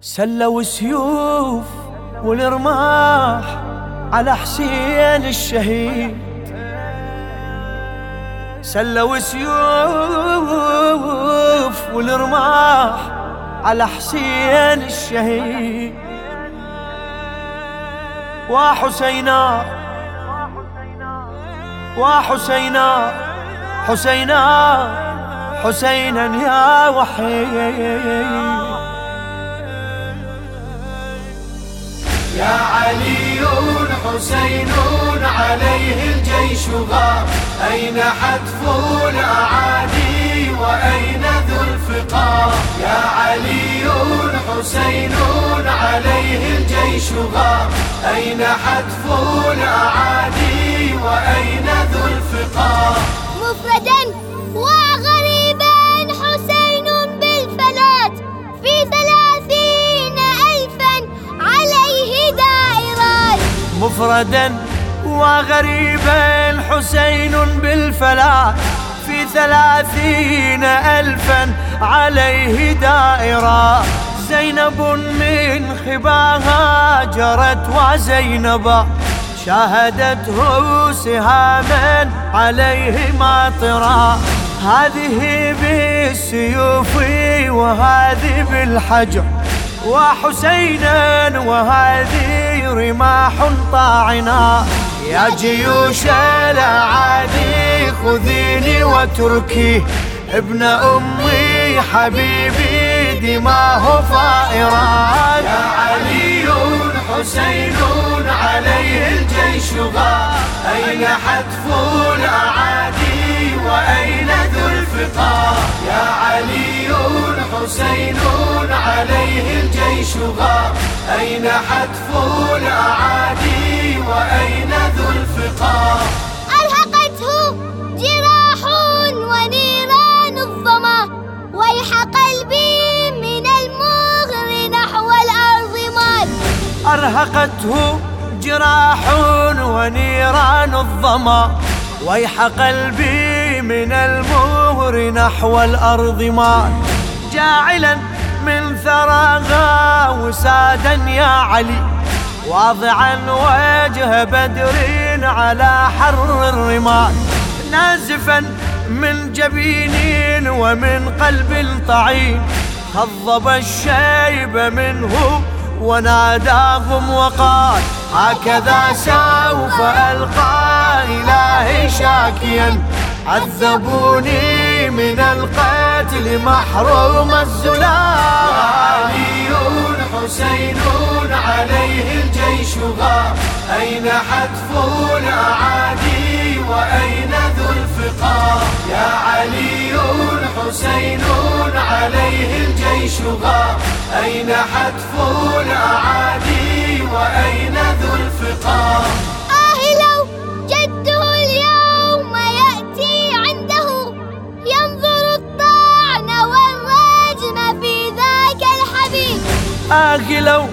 سلوا سيوف والرماح على حسين الشهيد. سلوا سيوف والرماح على حسين الشهيد. وحسينا وحسينا حسينا حسينا يا وحيد. يا علي حسين عليه الجيش غار. أين حتف الأعادي وأين ذو الفقار؟ يا علي حسين عليه الجيش غار. أين حتف الأعادي وأين ذو الفقار؟ مفردا وغريبا مفردا وغريبا حسين بالفلاح في ثلاثين ألفا عليه دائرة. زينب من خباها جرت وزينب شاهدته سهاما عليه ماطرا. هذه بالسيوف وهذه بالحجر. وحسينا وهذه رماح طاعنة يا جيوش الأعادي خذيني واتركي ابن أمي حبيبي دماه فائرات يا علي حسين عليه الجيش غار أين حتف الأعادي وأين غار أين حتف الأعادي وأين ذو الفقار أرهقته جراح ونيران الظما ويح قلبي من المغر نحو الأرض مال أرهقته جراح ونيران الظما ويح قلبي من المهر نحو الأرض مال جاعلا من ثراها وسادا يا علي. واضعا وجه بدر على حر الرمال نازفا من جبين ومن قلب طعين. خضب الشيب منه وناداهم وقال هكذا سوف ألقى إلهي شاكيا. عذبوني من القتل محروم الزلال. علي حسين عليه الجيش غار أين حتف الأعادي وأين ذو الفقار يا علي حسين عليه الجيش غار أين حتف الأعادي وأين ذو الفقار آه لو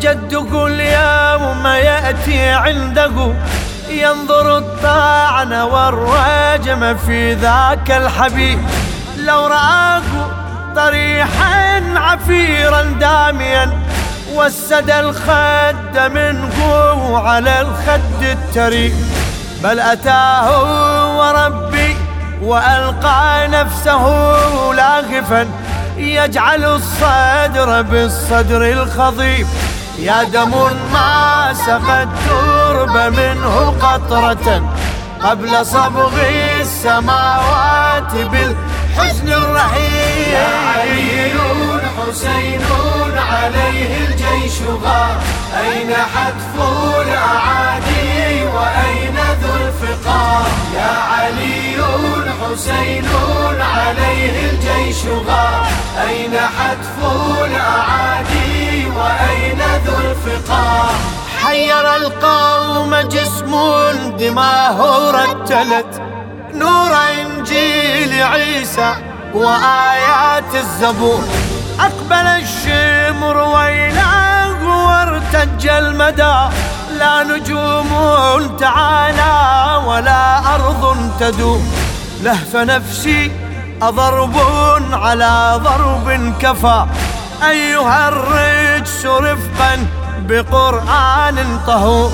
جدك اليوم يأتي عنده. ينظر الطعن والرجم في ذاك الحبيب. لو رآه طريحا عفيرا داميا وسد الخد منه على الخد التري بل أتاه وربي وألقى نفسه لاغفا. يجعل الصدر بالصدر الخضيب. يا دم ما سقى الترب منه قطرة. قبل صبغ السماوات بالحزن الرهيب يا علي حسين عليه الجيش غار. أين حتف الأعادي وأين ذو الفقار؟ يا علي حسين عليه الجيش غار. أين حتف الأعادي وأين ذو الفقار؟ حير القوم جسم دماه رتلت نور إنجيل عيسى وآيات الزبور. أقبل الشمر ويلاه وارتج المدى. لا نجوم تعالى ولا أرض تدوم لهف نفسي أضرب على ضرب كفى. أيها الرجس رفقا بقرآن طهور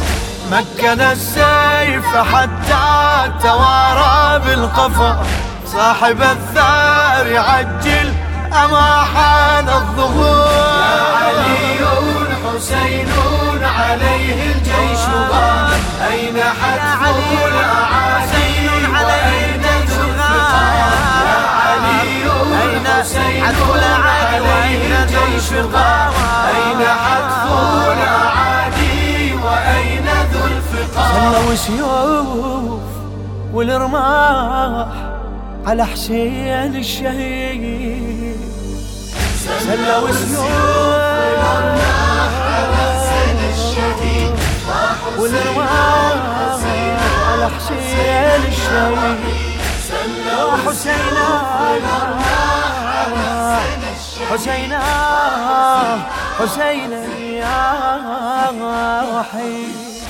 مكن السيف حتى توارى بالقفا. صاحب الثار عجل أما حان الظهور. يا علي حسين عليه الجيش. أين حتف الأعادي عليه الجيش غار أين حتف الأعادي وأين ذو الفقار؟ سلوا سيوف والرماح على حسين الشهيد. سلوا سيوف والرماح على حسين الشهيد. حسينا حسينا حسينا يا وحيد.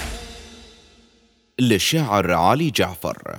للشاعر علي جعفر.